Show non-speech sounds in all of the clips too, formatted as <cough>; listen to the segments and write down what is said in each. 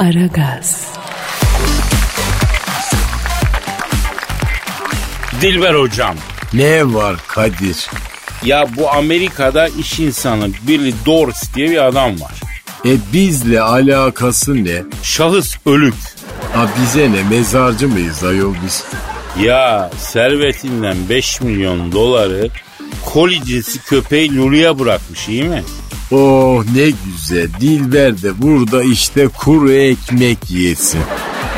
Aragaz, Dilber hocam. Ne var Kadir? Ya bu Amerika'da iş insanı Billy Doris diye bir adam var. E bizle alakası ne? Şahıs ölük. Ha bize ne mezarcı mıyız ayol biz? Ya servetinden 5 milyon doları koli cinsi köpeği Lulu'ya bırakmış iyi mi? Oh ne güzel Dilber de burada işte kuru ekmek yesin.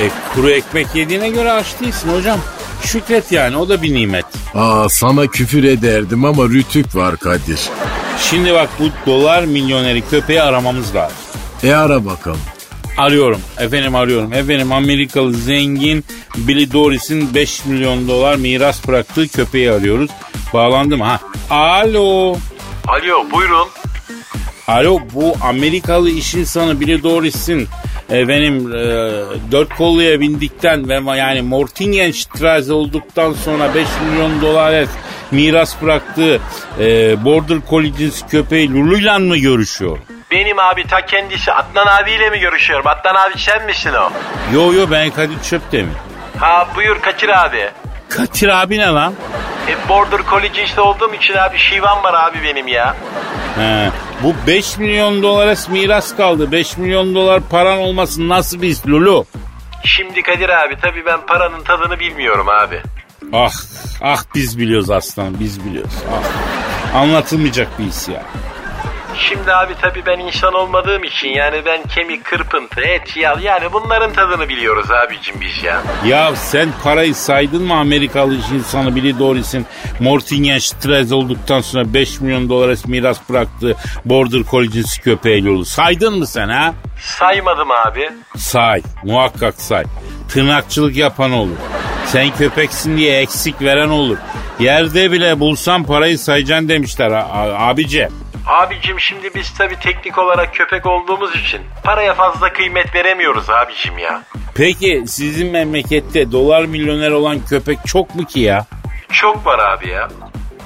E kuru ekmek yediğine göre aç değilsin hocam. Şükret yani o da bir nimet. Aa sana küfür ederdim ama rütük var Kadir. Şimdi bak bu dolar milyoneri köpeği aramamız lazım. E ara bakalım. Arıyorum. Efendim arıyorum. Efendim Amerikalı zengin Billy Doris'in 5 milyon dolar miras bıraktığı köpeği arıyoruz. Bağlandı mı? Ha. Alo. Alo buyurun. Alo bu Amerikalı iş insanı Billy Doris'in efendim e, dört kolluya bindikten ve yani Mortingenstraße olduktan sonra 5 milyon dolar miras bıraktığı e, Border Collie köpeği Lulu'yla mı görüşüyor? Benim abi ta kendisi Adnan abiyle mi görüşüyorum? Adnan abi sen misin o? Yo yo ben Kadir Çöptemir. Ha buyur Kaçır abi. Kadir abi ne lan? E, Border Collie olduğum için abi şivan var abi benim ya. He, bu 5 milyon dolara miras kaldı. 5 milyon dolar paran olması nasıl bir his Lulu? Şimdi Kadir abi tabii ben paranın tadını bilmiyorum abi. Ah ah biz biliyoruz aslanım biz biliyoruz. Ah. Anlatılmayacak bir his ya. Şimdi abi tabii ben insan olmadığım için yani ben kemik, kırpıntı, et, yağ yani bunların tadını biliyoruz abicim biz ya. Ya sen parayı saydın mı Amerikalı insanı Billy Doris'in Mortingenstraße olduktan sonra 5 milyon dolara miras bıraktığı Border Collie cinsi köpeği Lulu. Saydın mı sen ha? Saymadım abi. Say. Muhakkak say. Tırnakçılık yapan olur. Sen köpeksin diye eksik veren olur. Yerde bile bulsan parayı sayacaksın demişler a- a- abici. Abicim şimdi biz tabii teknik olarak köpek olduğumuz için paraya fazla kıymet veremiyoruz abicim ya. Peki sizin memlekette dolar milyoner olan köpek çok mu ki ya? Çok var abi ya.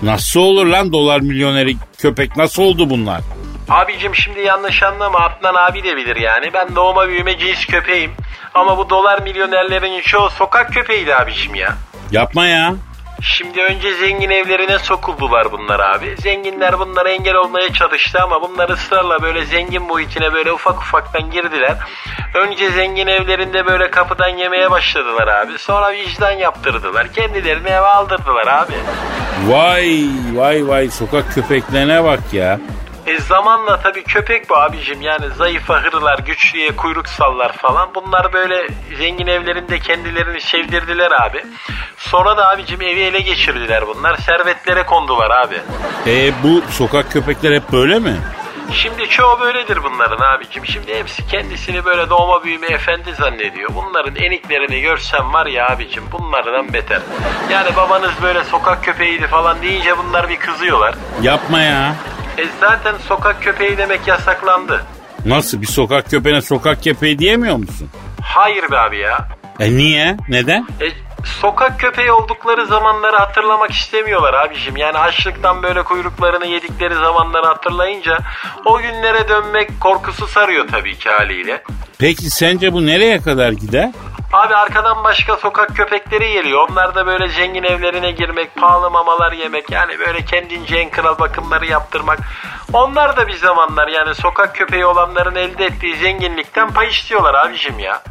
Nasıl olur lan dolar milyoneri köpek nasıl oldu bunlar? Abicim şimdi yanlış anlama Adnan abi de bilir yani. Ben doğma büyüme cins köpeğim. Ama bu dolar milyonerlerin çoğu sokak köpeğiydi abicim ya. Yapma ya. Şimdi önce zengin evlerine sokuldular bunlar abi. Zenginler bunlara engel olmaya çalıştı ama bunlar ısrarla böyle zengin boyutuna böyle ufak ufaktan girdiler. Önce zengin evlerinde böyle kapıdan yemeye başladılar abi. Sonra vicdan yaptırdılar. Kendilerini eve aldırdılar abi. Vay vay vay sokak köpeklerine bak ya. E zamanla tabii köpek bu abicim yani zayıf ahırlar, güçlüye kuyruk sallar falan. Bunlar böyle zengin evlerinde kendilerini sevdirdiler abi. Sonra da abicim evi ele geçirdiler bunlar. Servetlere kondular abi. E bu sokak köpekler hep böyle mi? Şimdi çoğu böyledir bunların abicim. Şimdi hepsi kendisini böyle doğma büyüme efendi zannediyor. Bunların eniklerini görsem var ya abicim bunlardan beter. Yani babanız böyle sokak köpeğiydi falan deyince bunlar bir kızıyorlar. Yapma ya. E zaten sokak köpeği demek yasaklandı. Nasıl bir sokak köpeğine sokak köpeği diyemiyor musun? Hayır be abi ya. E niye? Neden? E, sokak köpeği oldukları zamanları hatırlamak istemiyorlar abicim. Yani açlıktan böyle kuyruklarını yedikleri zamanları hatırlayınca o günlere dönmek korkusu sarıyor tabii ki haliyle. Peki sence bu nereye kadar gider? Abi arkadan başka sokak köpekleri geliyor. Onlar da böyle zengin evlerine girmek, pahalı mamalar yemek. Yani böyle kendince en kral bakımları yaptırmak. Onlar da bir zamanlar yani sokak köpeği olanların elde ettiği zenginlikten pay istiyorlar abicim ya.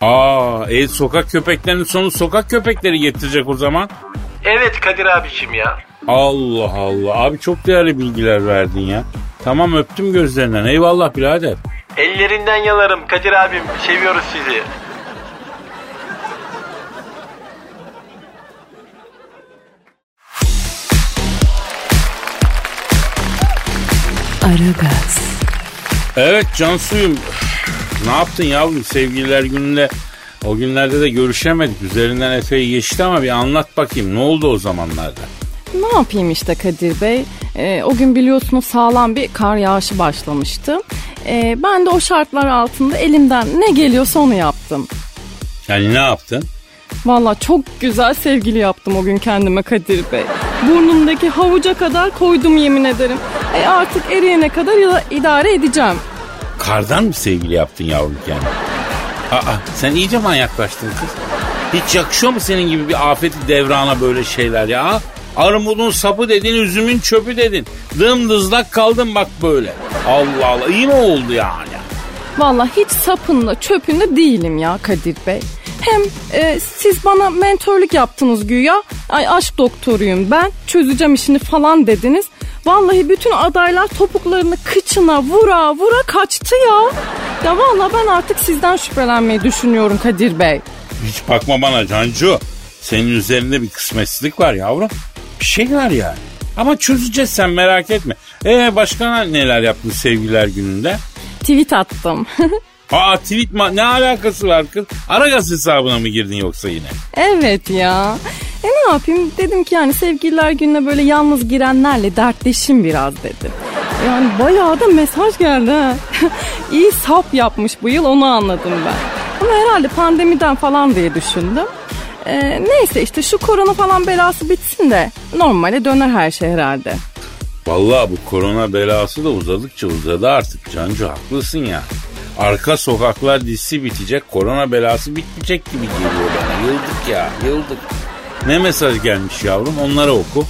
Aa, e sokak köpeklerinin sonu sokak köpekleri getirecek o zaman. Evet Kadir abicim ya. Allah Allah. Abi çok değerli bilgiler verdin ya. Tamam öptüm gözlerinden. Eyvallah birader. Ellerinden yalarım Kadir abim. Seviyoruz sizi. Aragaz, Evet Cansuyum. Ne yaptın yavrum sevgililer gününde? O günlerde de görüşemedik. Üzerinden epey geçti ama bir anlat bakayım. Ne oldu o zamanlarda? Ne yapayım işte Kadir Bey? Ee, o gün biliyorsunuz sağlam bir kar yağışı başlamıştı. Ee, ben de o şartlar altında elimden ne geliyorsa onu yaptım. Yani ne yaptın? Valla çok güzel sevgili yaptım o gün kendime Kadir Bey. Burnumdaki havuca kadar koydum yemin ederim. E artık eriyene kadar ida- idare edeceğim. Kardan mı sevgili yaptın yavrum yani? Aa sen iyice manyaklaştın kız. Hiç yakışıyor mu senin gibi bir afeti devrana böyle şeyler ya? Armudun sapı dedin, üzümün çöpü dedin. Dımdızlak kaldın bak böyle. Allah Allah iyi mi oldu yani? Vallahi hiç sapında çöpünde değilim ya Kadir Bey. Hem e, siz bana mentörlük yaptınız güya. Ay aşk doktoruyum ben çözeceğim işini falan dediniz. Vallahi bütün adaylar topuklarını kıçına vura vura kaçtı ya. Ya vallahi ben artık sizden şüphelenmeyi düşünüyorum Kadir Bey. Hiç bakma bana Cancu. Senin üzerinde bir kısmetsizlik var yavrum. Bir şey var yani. Ama çözeceğiz sen merak etme. Ee başka neler yaptın sevgiler gününde? Tweet attım. <laughs> Aa tweet ma- ne alakası var kız? Aragaz hesabına mı girdin yoksa yine? evet ya. E ne yapayım dedim ki yani sevgililer gününe böyle yalnız girenlerle dertleşim biraz dedim. Yani bayağı da mesaj geldi ha. <laughs> İyi sap yapmış bu yıl onu anladım ben. Ama herhalde pandemiden falan diye düşündüm. Ee, neyse işte şu korona falan belası bitsin de normale döner her şey herhalde. Vallahi bu korona belası da uzadıkça uzadı artık Cancu haklısın ya. Arka sokaklar dizisi bitecek korona belası bitmeyecek gibi geliyor bana. Yıldık ya yıldık. Ne mesaj gelmiş yavrum onları oku.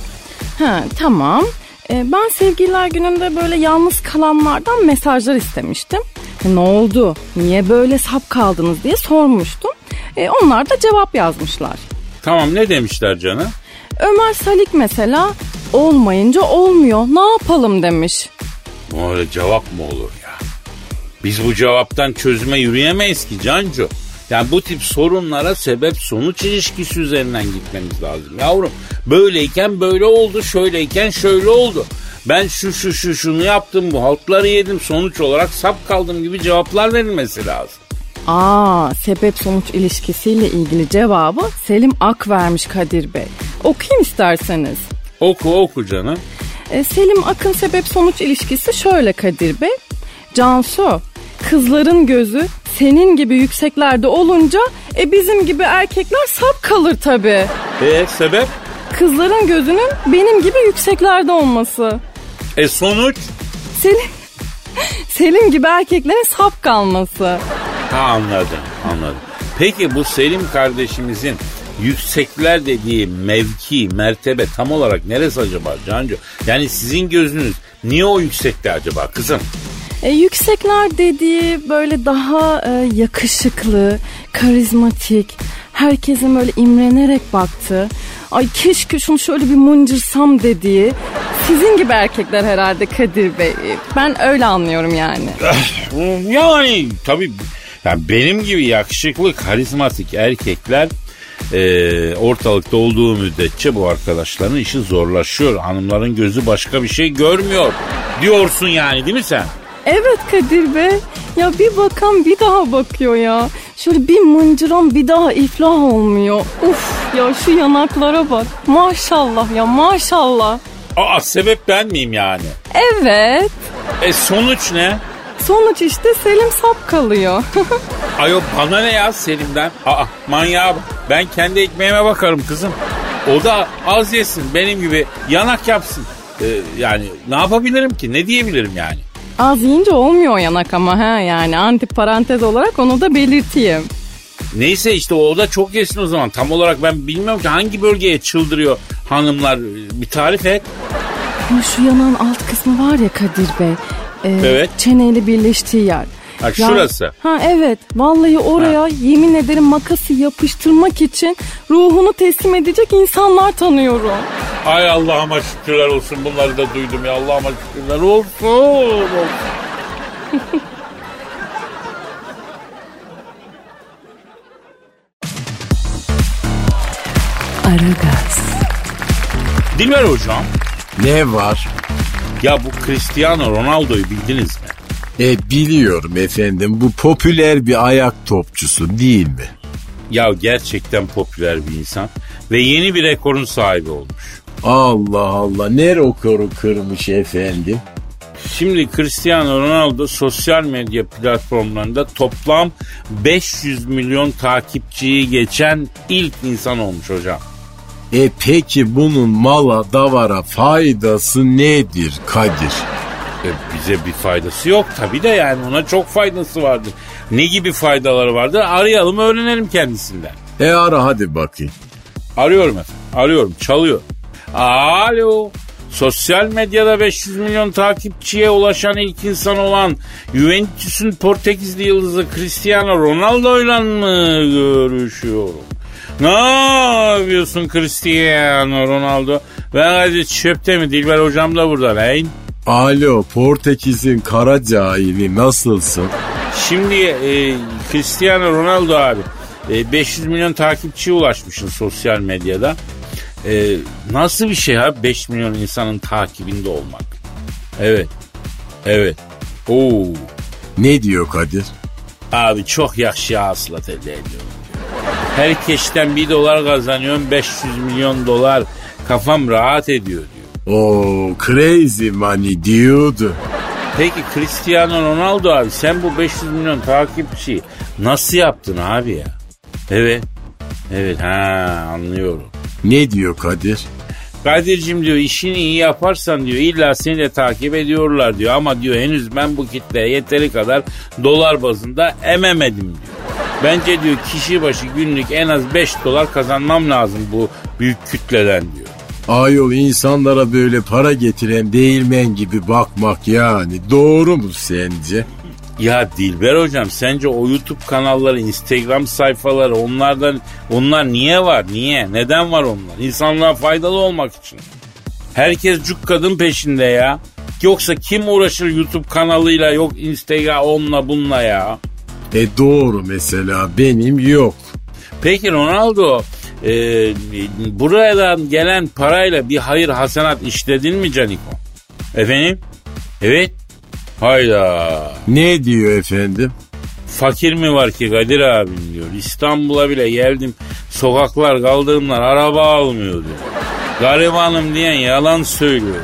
Ha tamam. Ee, ben sevgililer gününde böyle yalnız kalanlardan mesajlar istemiştim. E, ne oldu? Niye böyle sap kaldınız diye sormuştum. E, onlar da cevap yazmışlar. Tamam ne demişler canım? Ömer Salik mesela olmayınca olmuyor ne yapalım demiş. Öyle cevap mı olur? Biz bu cevaptan çözüme yürüyemeyiz ki Cancu. Yani bu tip sorunlara sebep sonuç ilişkisi üzerinden gitmemiz lazım yavrum. Böyleyken böyle oldu, şöyleyken şöyle oldu. Ben şu şu şu şunu yaptım, bu haltları yedim, sonuç olarak sap kaldım gibi cevaplar verilmesi lazım. Aa, sebep sonuç ilişkisiyle ilgili cevabı Selim Ak vermiş Kadir Bey. Okuyayım isterseniz. Oku oku canım. E, Selim Akın sebep sonuç ilişkisi şöyle Kadir Bey. Cansu, kızların gözü senin gibi yükseklerde olunca e bizim gibi erkekler sap kalır tabii. E sebep? Kızların gözünün benim gibi yükseklerde olması. E sonuç? Selim <laughs> Selim gibi erkeklerin sap kalması. Ha anladım anladım. Peki bu Selim kardeşimizin yüksekler dediği mevki, mertebe tam olarak neresi acaba Cancu? Yani sizin gözünüz niye o yüksekte acaba kızım? E, yüksekler dediği böyle daha e, yakışıklı, karizmatik, herkesin böyle imrenerek baktığı, ay keşke şunu şöyle bir mıncırsam dediği, sizin gibi erkekler herhalde Kadir Bey. Ben öyle anlıyorum yani. <laughs> Yani tabii yani benim gibi yakışıklı, karizmatik erkekler e, ortalıkta olduğu müddetçe bu arkadaşların işi zorlaşıyor. Hanımların gözü başka bir şey görmüyor diyorsun yani değil mi sen? Evet Kadir Bey. Ya bir bakan bir daha bakıyor ya. Şöyle bir mıncıran bir daha iflah olmuyor. Uf ya şu yanaklara bak. Maşallah ya maşallah. Aa sebep ben miyim yani? Evet. E sonuç ne? Sonuç işte Selim sap kalıyor. <laughs> Ayo bana ne ya Selim'den? Aa manyağa bak. Ben kendi ekmeğime bakarım kızım. O da az yesin benim gibi yanak yapsın. Ee, yani ne yapabilirim ki? Ne diyebilirim yani? Az yiyince olmuyor yanak ama ha yani anti parantez olarak onu da belirteyim. Neyse işte o da çok yesin o zaman. Tam olarak ben bilmiyorum ki hangi bölgeye çıldırıyor hanımlar. Bir tarif et. Ama şu yanağın alt kısmı var ya Kadir Bey. e, Evet. Çeneyle birleştiği yer. Ha, Ya- şurası. Ha evet. Vallahi oraya yemin ederim makası yapıştırmak için ruhunu teslim edecek insanlar tanıyorum. Ay Allah'ıma şükürler olsun bunları da duydum ya Allah'ıma şükürler olsun. olsun. Aragaz, Dilber hocam Ne var? ya bu Cristiano Ronaldo'yu bildiniz mi? E biliyorum efendim bu popüler bir ayak topçusu değil mi? Ya gerçekten popüler bir insan ve yeni bir rekorun sahibi olmuş. Allah Allah ne rekoru kırmış efendim? Şimdi Cristiano Ronaldo sosyal medya platformlarında toplam 500 milyon takipçiyi geçen ilk insan olmuş hocam. E peki bunun mala davara faydası nedir Kadir? E, bize bir faydası yok tabi de yani ona çok faydası vardır. Ne gibi faydaları vardır arayalım öğrenelim kendisinden. E ara hadi bakayım. Arıyorum efendim arıyorum çalıyor. Alo. Sosyal medyada 500 milyon takipçiye ulaşan ilk insan olan Juventus'un Portekizli yıldızı Cristiano Ronaldo ile mı görüşüyorum? Ne yapıyorsun Cristiano Ronaldo? Ben hadi çöpte mi? Dilber hocam da burada lan. Alo Portekiz'in kara cahili nasılsın? Şimdi e, Cristiano Ronaldo abi e, 500 milyon takipçiye ulaşmışsın sosyal medyada. E, nasıl bir şey abi 5 milyon insanın takibinde olmak? Evet. Evet. Oo. Ne diyor Kadir? Abi çok yakşı hasılat elde ediyorum. Herkesten bir dolar kazanıyorum 500 milyon dolar kafam rahat ediyor diyor. Oo crazy money diyordu. Peki Cristiano Ronaldo abi sen bu 500 milyon takipçiyi nasıl yaptın abi ya? Evet. Evet ha anlıyorum. Ne diyor Kadir? Kadir'cim diyor işini iyi yaparsan diyor illa seni de takip ediyorlar diyor. Ama diyor henüz ben bu kitleye yeteri kadar dolar bazında ememedim diyor. Bence diyor kişi başı günlük en az 5 dolar kazanmam lazım bu büyük kütleden diyor. Ayol insanlara böyle para getiren değirmen gibi bakmak yani doğru mu sence? Ya Dilber hocam sence o YouTube kanalları, Instagram sayfaları onlardan onlar niye var? Niye? Neden var onlar? İnsanlığa faydalı olmak için. Herkes cuk kadın peşinde ya. Yoksa kim uğraşır YouTube kanalıyla yok Instagram onunla bununla ya. E doğru mesela benim yok. Peki Ronaldo e, buradan gelen parayla bir hayır hasenat işledin mi Caniko? Efendim? Evet. Hayda. Ne diyor efendim? Fakir mi var ki Kadir abim diyor. İstanbul'a bile geldim. Sokaklar kaldırımlar araba almıyor diyor. Garibanım diyen yalan söylüyor.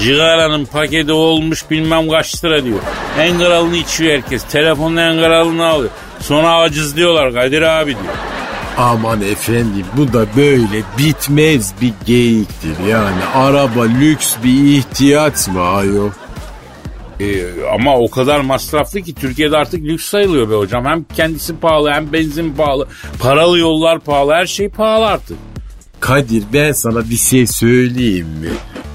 Cigaranın paketi olmuş bilmem kaç lira diyor. En kralını içiyor herkes. Telefonla en kralını alıyor. Sonra aciz diyorlar Kadir abi diyor. Aman efendim bu da böyle bitmez bir geyiktir yani. Araba lüks bir ihtiyaç mı ayol? Ee, ama o kadar masraflı ki Türkiye'de artık lüks sayılıyor be hocam. Hem kendisi pahalı hem benzin pahalı. Paralı yollar pahalı her şey pahalı artık. Kadir ben sana bir şey söyleyeyim mi?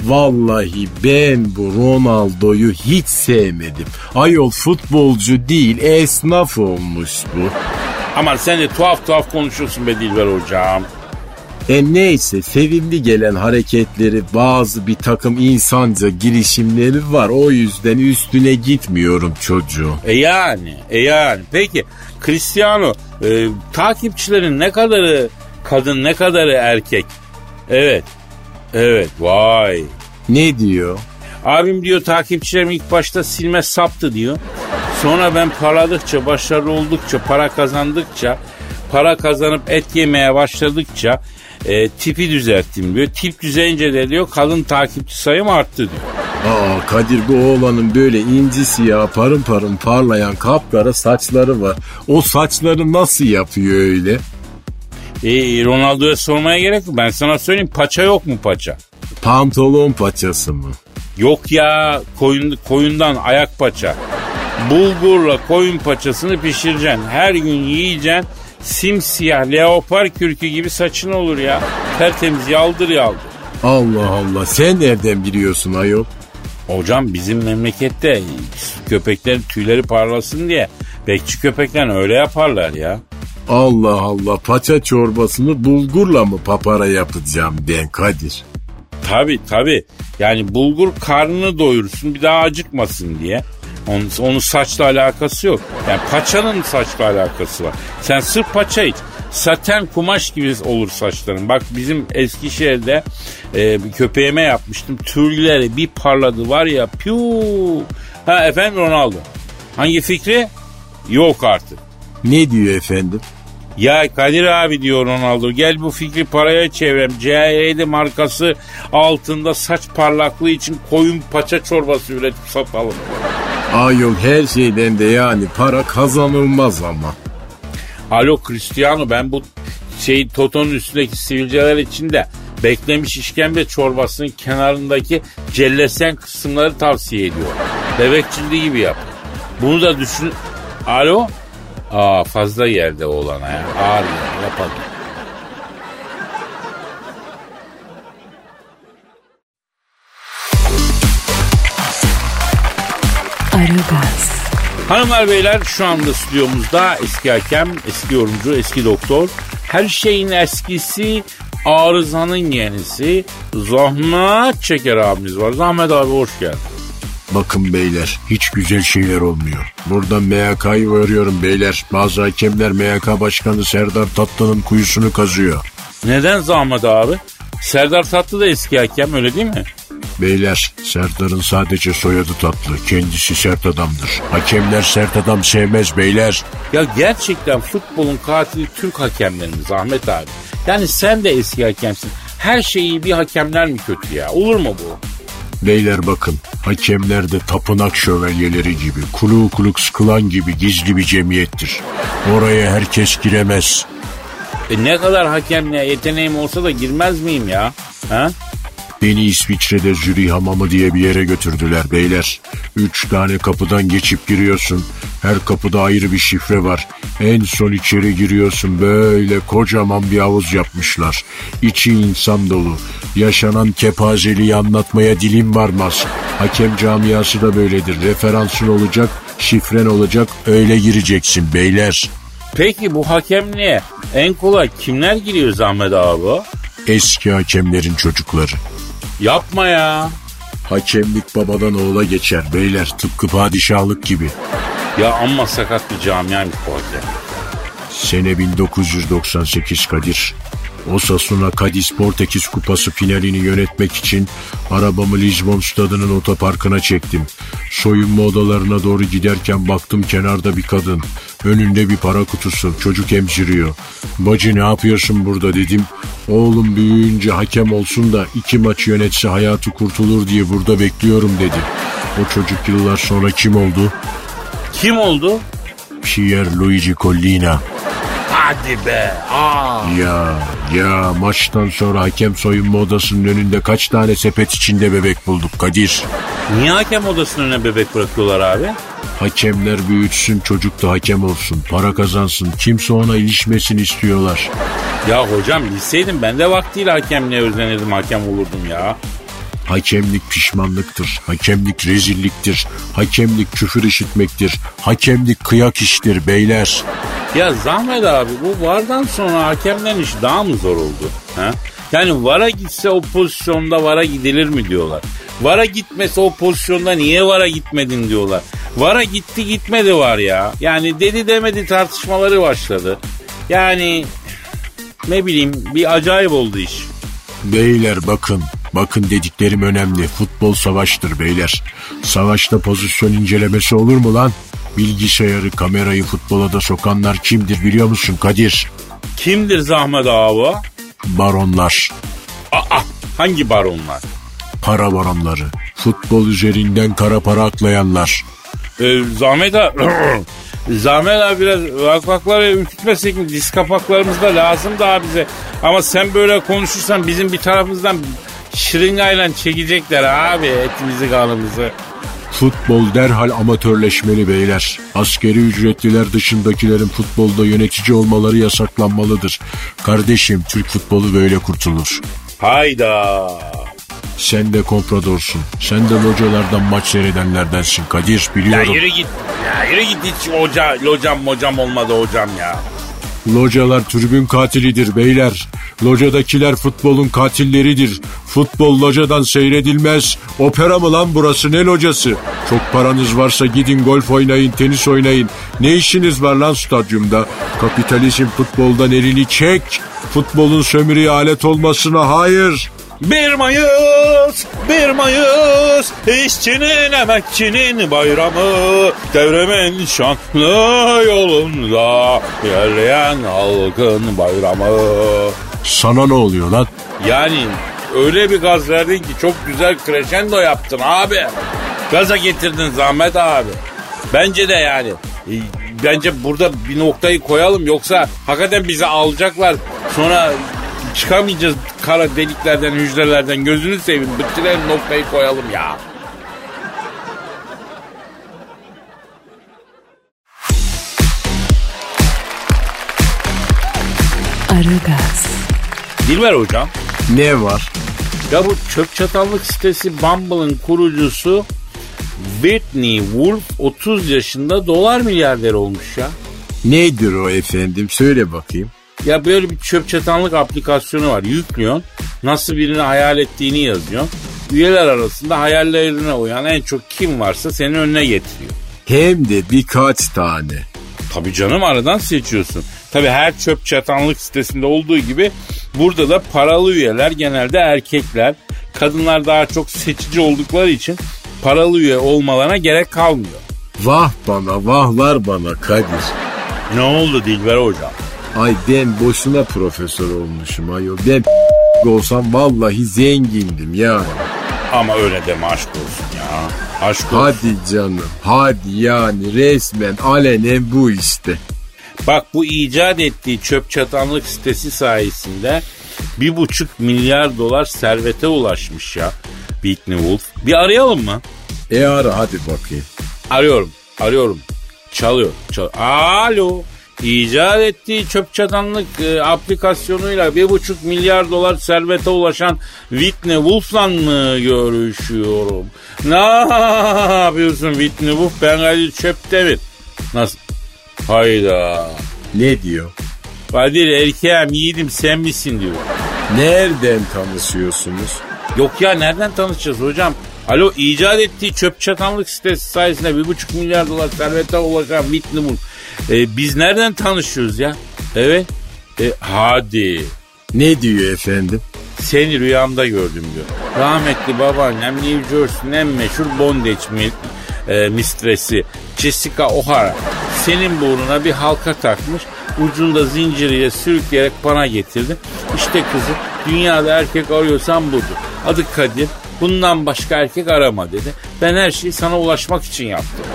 Vallahi ben bu Ronaldo'yu hiç sevmedim. Ayol futbolcu değil esnaf olmuş bu. Ama sen de tuhaf tuhaf konuşuyorsun be Dilber hocam. E neyse sevimli gelen hareketleri bazı bir takım insanca girişimleri var. O yüzden üstüne gitmiyorum çocuğum. E yani, e yani. Peki Cristiano e, takipçilerin ne kadarı kadın ne kadarı erkek? Evet. Evet vay. Ne diyor? Abim diyor takipçilerim ilk başta silme saptı diyor. Sonra ben parladıkça, başarılı oldukça, para kazandıkça, para kazanıp et yemeye başladıkça e, tipi düzelttim diyor. Tip düzelince de diyor kadın takipçi sayım arttı diyor. Aa Kadir bu oğlanın böyle inci siyah parın parın parlayan kapkara saçları var. O saçları nasıl yapıyor öyle? E, Ronaldo'ya sormaya gerek yok. Ben sana söyleyeyim paça yok mu paça? Pantolon paçası mı? Yok ya koyun, koyundan ayak paça. Bulgurla koyun paçasını pişireceksin. Her gün yiyeceksin. Simsiyah leopar kürkü gibi saçın olur ya. Tertemiz yaldır yaldır. Allah Allah sen nereden biliyorsun ayol? Hocam bizim memlekette köpeklerin tüyleri parlasın diye bekçi köpekler öyle yaparlar ya. Allah Allah paça çorbasını bulgurla mı papara yapacağım ben Kadir? Tabi tabi yani bulgur karnını doyursun bir daha acıkmasın diye. Onun, onun saçla alakası yok. Yani paçanın saçla alakası var. Sen sırf paça iç. Saten kumaş gibi olur saçların. Bak bizim Eskişehir'de e, köpeğime yapmıştım. Tüyleri bir parladı var ya. Piu. Ha efendim Ronaldo. Hangi fikri? Yok artık. Ne diyor efendim? Ya Kadir abi diyor Ronaldo gel bu fikri paraya çevirem. CHD markası altında saç parlaklığı için koyun paça çorbası üretip satalım. Ayol her şeyden de yani para kazanılmaz ama. Alo Cristiano ben bu şey Toto'nun üstündeki sivilceler için de beklemiş işkembe çorbasının kenarındaki cellesen kısımları tavsiye ediyorum. Bebekçildi gibi yap. Bunu da düşün. Alo? Aa fazla yerde oğlana ya. Ağır yapalım. Aragaz, Hanımlar beyler şu anda stüdyomuzda eski hakem, eski yorumcu, eski doktor. Her şeyin eskisi, arızanın yenisi. Zahmet Çeker abimiz var. Zahmet abi hoş geldin. Bakın beyler hiç güzel şeyler olmuyor. Buradan MHK'yı varıyorum beyler. Bazı hakemler MHK Başkanı Serdar Tatlı'nın kuyusunu kazıyor. Neden Zahmet abi? Serdar Tatlı da eski hakem öyle değil mi? Beyler Serdar'ın sadece soyadı tatlı. Kendisi sert adamdır. Hakemler sert adam sevmez beyler. Ya gerçekten futbolun katili Türk hakemlerimiz Ahmet abi. Yani sen de eski hakemsin. Her şeyi bir hakemler mi kötü ya? Olur mu bu? Beyler bakın hakemler de tapınak şövalyeleri gibi kulu kuluk sıkılan gibi gizli bir cemiyettir. Oraya herkes giremez. E ne kadar hakemliğe yeteneğim olsa da girmez miyim ya? Ha? Beni İsviçre'de Zürih Hamamı diye bir yere götürdüler beyler. Üç tane kapıdan geçip giriyorsun. Her kapıda ayrı bir şifre var. En son içeri giriyorsun böyle kocaman bir havuz yapmışlar. İçi insan dolu. Yaşanan kepazeliği anlatmaya dilim varmaz. Hakem camiası da böyledir. Referansın olacak, şifren olacak, öyle gireceksin beyler. Peki bu hakemliğe en kolay kimler giriyor Zahmet abi? Eski hakemlerin çocukları. Yapma ya. Hakemlik babadan oğula geçer beyler tıpkı padişahlık gibi. Ya amma sakat bir camiaymış bu hakem. Sene 1998 Kadir. Osasuna Cadiz Portekiz Kupası finalini yönetmek için arabamı Lisbon stadının otoparkına çektim. Soyunma odalarına doğru giderken baktım kenarda bir kadın. Önünde bir para kutusu, çocuk emziriyor. Bacı ne yapıyorsun burada dedim. Oğlum büyüyünce hakem olsun da iki maç yönetse hayatı kurtulur diye burada bekliyorum dedi. O çocuk yıllar sonra kim oldu? Kim oldu? Pierre Luigi Collina. Hadi be. Aa. Ya ya maçtan sonra hakem soyunma odasının önünde kaç tane sepet içinde bebek bulduk Kadir. Niye hakem odasının önüne bebek bırakıyorlar abi? Hakemler büyütsün çocuk da hakem olsun para kazansın kimse ona ilişmesini istiyorlar. Ya hocam bilseydim ben de vaktiyle hakemliğe özenirdim hakem olurdum ya. Hakemlik pişmanlıktır, hakemlik rezilliktir, hakemlik küfür işitmektir, hakemlik kıyak iştir beyler. Ya Zahmet abi bu vardan sonra hakemlerin işi daha mı zor oldu? Ha? Yani vara gitse o pozisyonda vara gidilir mi diyorlar. Vara gitmese o pozisyonda niye vara gitmedin diyorlar. Vara gitti gitmedi var ya. Yani dedi demedi tartışmaları başladı. Yani ne bileyim bir acayip oldu iş. Beyler bakın, bakın dediklerim önemli. Futbol savaştır beyler. Savaşta pozisyon incelemesi olur mu lan? Bilgisayarı, kamerayı futbola da sokanlar kimdir biliyor musun Kadir? Kimdir Zahmet abi? Baronlar, Aa, hangi baronlar? para baronları. Futbol üzerinden kara para aklayanlar. Ee, Zahmet abi... <clears throat> Zahmet abi biraz vakvakları ürkütmesek mi? Diz kapaklarımız da lazım daha bize. Ama sen böyle konuşursan bizim bir tarafımızdan şırıngayla çekecekler abi etimizi kanımızı. Futbol derhal amatörleşmeli beyler. Askeri ücretliler dışındakilerin futbolda yönetici olmaları yasaklanmalıdır. Kardeşim Türk futbolu böyle kurtulur. Hayda. Sen de kompradorsun. Sen de localardan maç seyredenlerdensin Kadir Ya biliyorum. yürü git. Ya yürü git hiç hoca, locam mocam olmadı hocam ya. Localar tribün katilidir beyler. Locadakiler futbolun katilleridir. Futbol locadan seyredilmez. Opera mı lan burası ne locası? Çok paranız varsa gidin golf oynayın, tenis oynayın. Ne işiniz var lan stadyumda? Kapitalizm futboldan elini çek. Futbolun sömürüye alet olmasına hayır. 1 Mayıs, 1 Mayıs, işçinin emekçinin bayramı, devrimin şanlı yolunda, ilerleyen halkın bayramı. Sana ne oluyor lan? Yani öyle bir gaz verdin ki çok güzel crescendo yaptın abi. Gaza getirdin Zahmet abi. Bence de yani. e, Bence burada bir noktayı koyalım yoksa hakikaten bizi alacaklar. Sonra Çıkamayacağız kara deliklerden, hücrelerden. Gözünü seveyim. Bıktırelim noktayı koyalım ya. Aragaz. Dilber hocam. Ne var? Ya bu çöp çatallık sitesi Bumble'ın kurucusu Whitney Wolf 30 yaşında dolar milyarder olmuş ya. Nedir o efendim? Söyle bakayım. Ya böyle bir çöp çatanlık aplikasyonu var. Yüklüyorsun. Nasıl birini hayal ettiğini yazıyorsun. Üyeler arasında hayallerine uyan en çok kim varsa senin önüne getiriyor. Hem de birkaç tane. Tabii canım aradan seçiyorsun. Tabii her çöp çatanlık sitesinde olduğu gibi burada da paralı üyeler genelde erkekler. Kadınlar daha çok seçici oldukları için paralı üye olmalarına gerek kalmıyor. Vah bana vahlar bana Kadir. Ne oldu Dilber hocam? Ay ben boşuna profesör olmuşum ayol. Ben <laughs> olsam vallahi zengindim ya. Ama öyle deme aşk olsun ya. Aşk olsun. Hadi canım. Hadi yani resmen alenen bu işte. Bak bu icat ettiği çöp çatanlık sitesi sayesinde bir buçuk milyar dolar servete ulaşmış ya Whitney Wolf. Bir arayalım mı? E ara hadi bakayım. Arıyorum, arıyorum. Çalıyor, çalıyor. Alo. İcat ettiği çöp çatanlık e, aplikasyonuyla bir buçuk milyar dolar servete ulaşan Whitney Wolf'la mı görüşüyorum? Ne yapıyorsun Whitney Wolf? Ben Kadir Çöptemir. Nasıl? Hayda. Ne diyor? Kadir erkeğim yiğidim sen misin diyor. Nereden tanışıyorsunuz? Yok ya nereden tanışacağız hocam? Alo icat ettiği çöp çatanlık sitesi sayesinde bir buçuk milyar dolar servete ulaşan Whitney Wolf. E, biz nereden tanışıyoruz ya? Evet. E, hadi. Ne diyor efendim? Seni rüyamda gördüm diyor. Rahmetli babaannem New Jersey'nin en meşhur bondage mi, e, mistresi Jessica O'Hara. Senin burnuna bir halka takmış. Ucunda zinciriyle sürükleyerek bana getirdi. İşte kızım dünyada erkek arıyorsan budur. Adı Kadir. Bundan başka erkek arama dedi. Ben her şeyi sana ulaşmak için yaptım.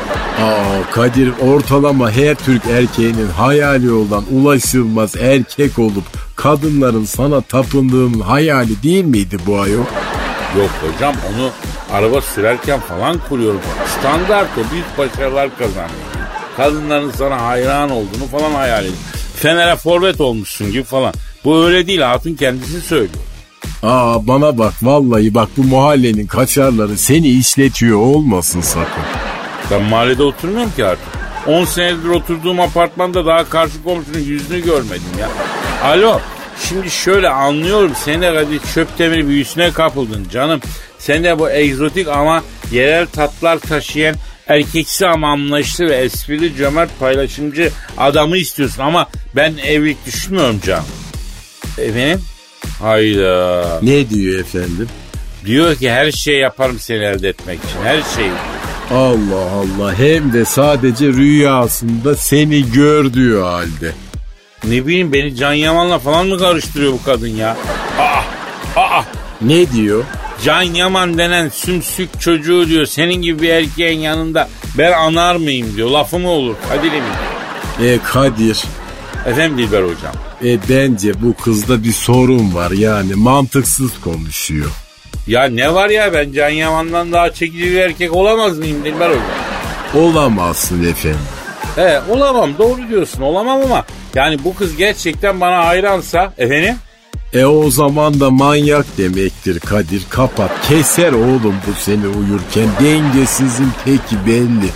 Aa Kadir ortalama her Türk erkeğinin hayali olan ulaşılmaz erkek olup kadınların sana tapındığının hayali değil miydi bu ayol? Yok hocam onu araba sürerken falan kuruyorum. Standart o büyük başarılar kazanıyor. Kadınların sana hayran olduğunu falan hayal ediyor. Fener'e forvet olmuşsun gibi falan. Bu öyle değil hatun kendisi söylüyor. Aa bana bak vallahi bak bu mahallenin kaçarları seni işletiyor olmasın sakın. Ben mahallede oturmuyorum ki artık. 10 senedir oturduğum apartmanda daha karşı komşunun yüzünü görmedim ya. Alo şimdi şöyle anlıyorum sen de hadi çöp demiri büyüsüne kapıldın canım. Sen de bu egzotik ama yerel tatlar taşıyan erkeksi ama anlayışlı ve esprili cömert paylaşımcı adamı istiyorsun ama ben evlilik düşünmüyorum canım. Efendim? Hayda. Ne diyor efendim? Diyor ki her şey yaparım seni elde etmek için. Her şeyi. Allah Allah hem de sadece rüyasında seni gördüğü halde. Ne bileyim beni Can Yaman'la falan mı karıştırıyor bu kadın ya? Aa, aa. Ne diyor? Can Yaman denen sümsük çocuğu diyor senin gibi bir erkeğin yanında ben anar mıyım diyor. Lafı mı olur Kadir'im diyor. E Kadir Efendim Dilber hocam. e bence bu kızda bir sorun var yani mantıksız konuşuyor. Ya ne var ya ben Can Yaman'dan daha çekici bir erkek olamaz mıyım Dilber hocam? Olamazsın efendim. He olamam doğru diyorsun olamam ama yani bu kız gerçekten bana hayransa efendim E o zaman da manyak demektir Kadir kapat. Keser oğlum bu seni uyurken dengesizin teki belli.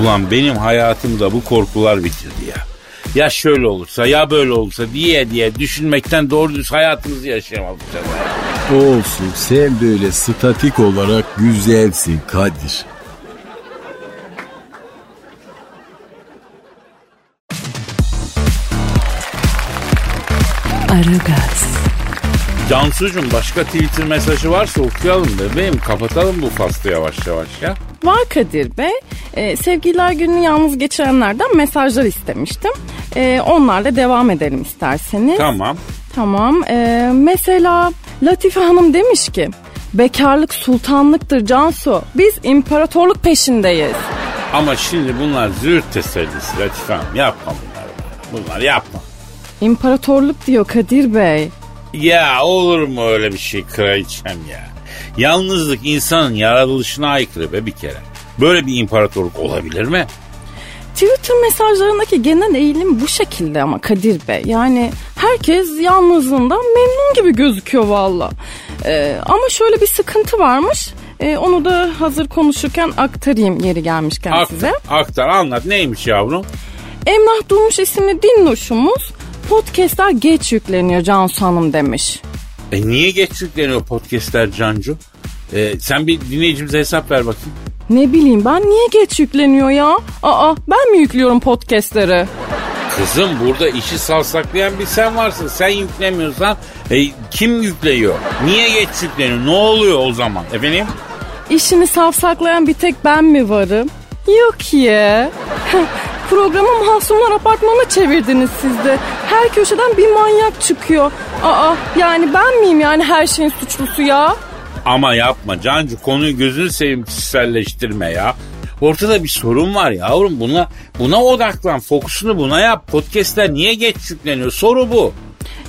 Ulan benim hayatımda bu korkular bitirdi ya. Ya şöyle olursa ya böyle olursa diye diye düşünmekten doğru düz hayatımızı yaşayamadık. Olsun sen böyle statik olarak güzelsin Kadir. Aragaz, Cansucuğum başka Twitter mesajı varsa okuyalım bebeğim. Kapatalım bu faslı yavaş yavaş ya. Var Kadir Bey. Ee, sevgililer gününü yalnız geçirenlerden mesajlar istemiştim. Ee, onlarla devam edelim isterseniz. Tamam. Tamam. Ee, mesela Latife Hanım demiş ki bekarlık sultanlıktır Cansu. Biz imparatorluk peşindeyiz. Ama şimdi bunlar züğürt tesellisi Latife Hanım. Yapma bunları. Bunlar yapma. İmparatorluk diyor Kadir Bey. Ya olur mu öyle bir şey kraliçem ya? Yalnızlık insanın yaratılışına aykırı be bir kere. Böyle bir imparatorluk olabilir mi? Twitter mesajlarındaki genel eğilim bu şekilde ama Kadir Bey. Yani herkes yalnızlığından memnun gibi gözüküyor valla. Ee, ama şöyle bir sıkıntı varmış. Ee, onu da hazır konuşurken aktarayım yeri gelmişken size. Aktar, aktar anlat neymiş yavrum? Emrah Durmuş isimli dinloşumuz podcastlar geç yükleniyor Cansu Hanım demiş. E niye geç yükleniyor podcastler Cancu? E, sen bir dinleyicimize hesap ver bakayım. Ne bileyim ben niye geç yükleniyor ya? Aa ben mi yüklüyorum podcastleri? Kızım burada işi salsaklayan bir sen varsın. Sen yüklemiyorsan e, kim yüklüyor? Niye geç yükleniyor? Ne oluyor o zaman? Efendim? İşini safsaklayan bir tek ben mi varım? Yok ya. <laughs> Programı Masumlar Apartmanı'na çevirdiniz siz de. Her köşeden bir manyak çıkıyor. Aa yani ben miyim yani her şeyin suçlusu ya? Ama yapma Cancu konuyu gözünü seveyim kişiselleştirme ya. Ortada bir sorun var yavrum buna buna odaklan fokusunu buna yap. Podcastler niye geç yükleniyor soru bu.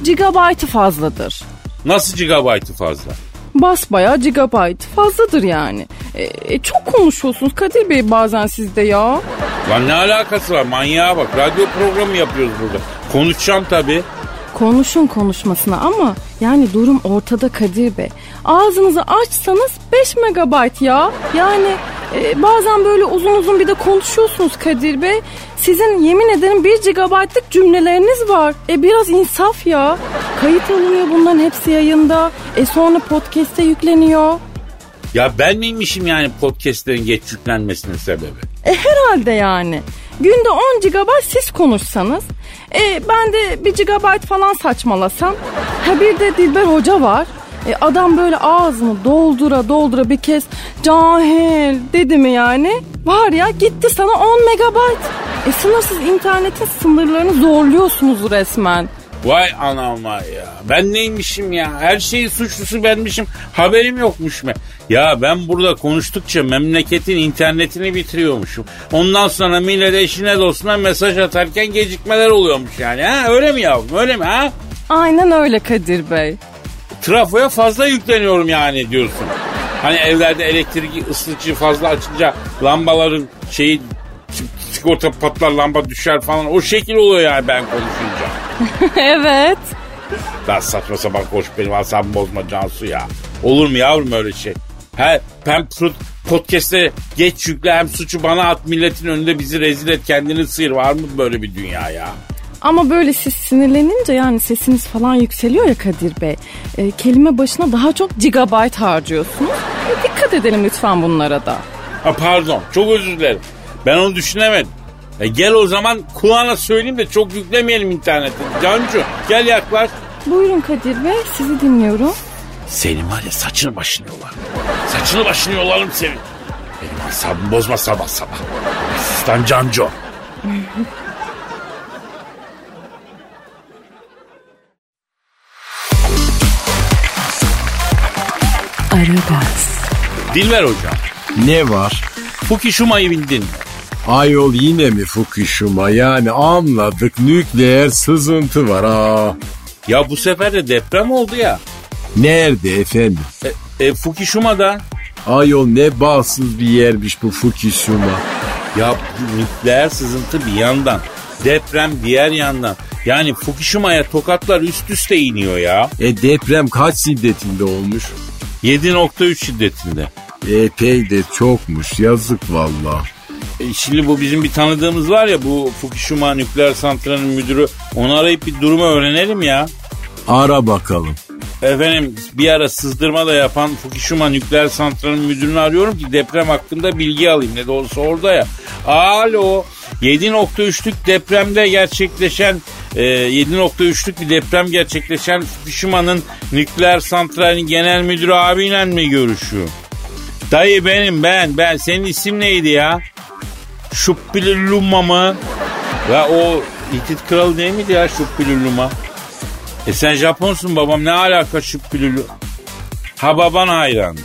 Gigabyte'ı fazladır. Nasıl gigabaytı fazla? Basbayağı gigabyte fazladır yani. E, e, çok konuşuyorsunuz Kadir Bey bazen sizde ya. Lan ne alakası var manyağa bak radyo programı yapıyoruz burada. Konuşacağım tabii. Konuşun konuşmasına ama yani durum ortada Kadir Bey. Ağzınızı açsanız 5 megabayt ya. Yani e, bazen böyle uzun uzun bir de konuşuyorsunuz Kadir Bey. Sizin yemin ederim 1 gigabaytlık cümleleriniz var. E biraz insaf ya. Kayıt alınıyor bunların hepsi yayında. E sonra podcast'e yükleniyor. Ya ben miymişim yani podcastlerin geç yüklenmesinin sebebi? E herhalde yani. Günde 10 GB siz konuşsanız. E ben de 1 GB falan saçmalasam. Ha bir de Dilber Hoca var. E adam böyle ağzını doldura doldura bir kez cahil dedi mi yani? Var ya gitti sana 10 megabayt. E sınırsız internetin sınırlarını zorluyorsunuz resmen. Vay anam vay ya. Ben neymişim ya? Her şeyin suçlusu benmişim. Haberim yokmuş mu? Ya ben burada konuştukça memleketin internetini bitiriyormuşum. Ondan sonra millet eşine dostuna mesaj atarken gecikmeler oluyormuş yani. Ha öyle mi yavrum? Öyle mi ha? Aynen öyle Kadir Bey. Trafoya fazla yükleniyorum yani diyorsun. Hani evlerde elektrik ısıtıcı fazla açınca lambaların şeyi sigorta patlar lamba düşer falan o şekil oluyor yani ben konuşunca. <laughs> evet. Daha saçma sapan koş benim asabımı bozma Cansu ya. Olur mu yavrum öyle şey? He, ben podcast'e geç yükle hem suçu bana at milletin önünde bizi rezil et kendini sıyır. Var mı böyle bir dünya ya? Ama böyle siz sinirlenince yani sesiniz falan yükseliyor ya Kadir Bey. E, kelime başına daha çok gigabyte harcıyorsunuz. E, dikkat edelim lütfen bunlara da. Ha pardon çok özür dilerim. Ben onu düşünemedim. E gel o zaman kulağına söyleyeyim de çok yüklemeyelim internete. Cancu gel yaklaş. Buyurun Kadir Bey sizi dinliyorum. Senin var ya saçını başını yolar. Saçını başını yolarım senin. Benim asabımı bozma sabah sabah. Asistan Cancu. Aragaz, Dilber hocam. Ne var? Fukushima'yı bildin mi? Ayol yine mi Fukushima? Yani anladık nükleer sızıntı var ha. Ya bu sefer de deprem oldu ya. Nerede efendim? E, e, Fukushima'da. Ayol ne bağımsız bir yermiş bu Fukushima. Ya nükleer sızıntı bir yandan. Deprem diğer yandan. Yani Fukushima'ya tokatlar üst üste iniyor ya. E deprem kaç şiddetinde olmuş? 7.3 şiddetinde. Epey de çokmuş yazık valla. E, şimdi bu bizim bir tanıdığımız var ya bu Fukushima nükleer santralinin müdürü. Onu arayıp bir durumu öğrenelim ya. Ara bakalım. Efendim bir ara sızdırma da yapan Fukushima nükleer santralinin müdürünü arıyorum ki deprem hakkında bilgi alayım. Ne de olsa orada ya. Alo 7.3'lük depremde gerçekleşen e, 7.3'lük bir deprem gerçekleşen Fukushima'nın nükleer santralinin genel müdürü abiyle mi görüşüyor? Dayı benim ben ben senin isim neydi ya? Şuppililluma mı? Ya o Hitit kralı değil miydi ya Şuppililluma? E sen Japonsun babam ne alaka Şuppililluma? Ha baban hayran.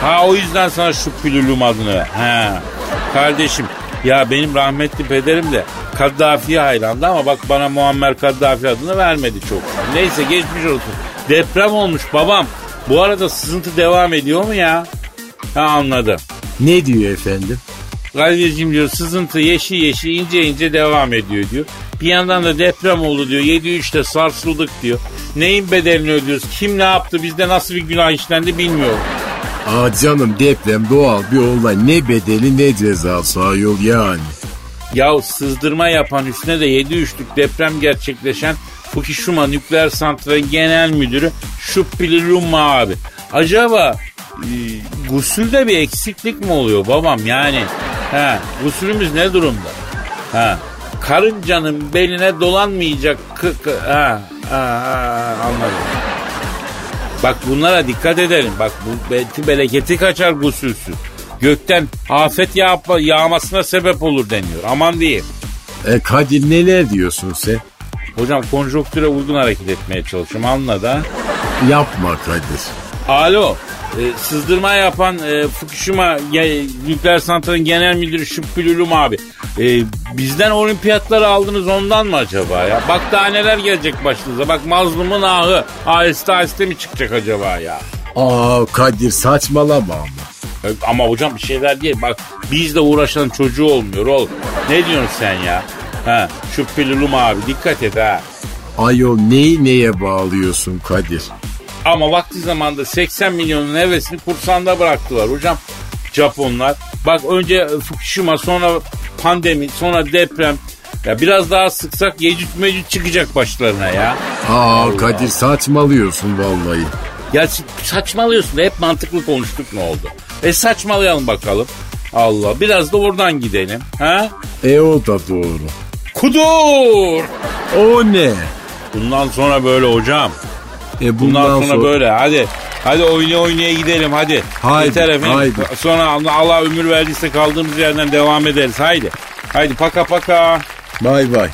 Ha o yüzden sana Şuppilillum adını ver. Ha. Kardeşim ya benim rahmetli pederim de Kaddafi'ye hayrandı ama bak bana Muammer Kaddafi adını vermedi çok. Neyse geçmiş olsun. Deprem olmuş babam. Bu arada sızıntı devam ediyor mu ya? Ha anladım. Ne diyor efendim? Kadir'cim diyor sızıntı yeşil yeşil ince ince devam ediyor diyor. Bir yandan da deprem oldu diyor. 7-3'te sarsıldık diyor. Neyin bedelini ödüyoruz? Kim ne yaptı? Bizde nasıl bir günah işlendi bilmiyorum. Aa canım deprem doğal bir olay. Ne bedeli ne cezası ayol yani. Ya sızdırma yapan üstüne de 7-3'lük deprem gerçekleşen Fukushima Nükleer Santrali Genel Müdürü Şuppili Lumma abi. Acaba e, gusülde bir eksiklik mi oluyor babam yani? Ha, gusülümüz ne durumda? Ha, karıncanın beline dolanmayacak kı, kı, ha, ha, ha, anladım. Bak bunlara dikkat edelim. Bak bu belki bereketi kaçar gusülsüz. Gökten afet yağ, yağmasına sebep olur deniyor. Aman diyeyim. E Kadir neler diyorsun sen? Hocam konjonktüre uygun hareket etmeye çalışıyorum anla da. Yapma Kadir. Alo. E, sızdırma yapan e, Fukushima ge- nükleer santralin genel müdürü Şüphülülüm abi. E, bizden olimpiyatları aldınız ondan mı acaba ya? Bak daha neler gelecek başınıza. Bak mazlumun ahı aheste aheste mi çıkacak acaba ya? Aa Kadir saçmalama ama. E, Ama hocam bir şeyler değil. Bak bizle uğraşan çocuğu olmuyor oğlum. Ne diyorsun sen ya? Ha, Şüphülülüm abi dikkat et ha. Ayol neyi neye bağlıyorsun Kadir? Ama vakti zamanda 80 milyonun hevesini kursanda bıraktılar hocam. Japonlar. Bak önce Fukushima sonra pandemi sonra deprem. Ya biraz daha sıksak Yecüc Mecüc çıkacak başlarına ya. Aa Kadir saçmalıyorsun vallahi. Ya saçmalıyorsun hep mantıklı konuştuk ne oldu? E saçmalayalım bakalım. Allah biraz da oradan gidelim. Ha? E o da doğru. Kudur. O ne? Bundan sonra böyle hocam. E Bundan, sonra, böyle hadi. Hadi oynaya oynaya gidelim hadi. Haydi, Yeter efendim. haydi. Sonra Allah ömür verdiyse kaldığımız yerden devam ederiz. Haydi. Haydi paka paka. Bay bay.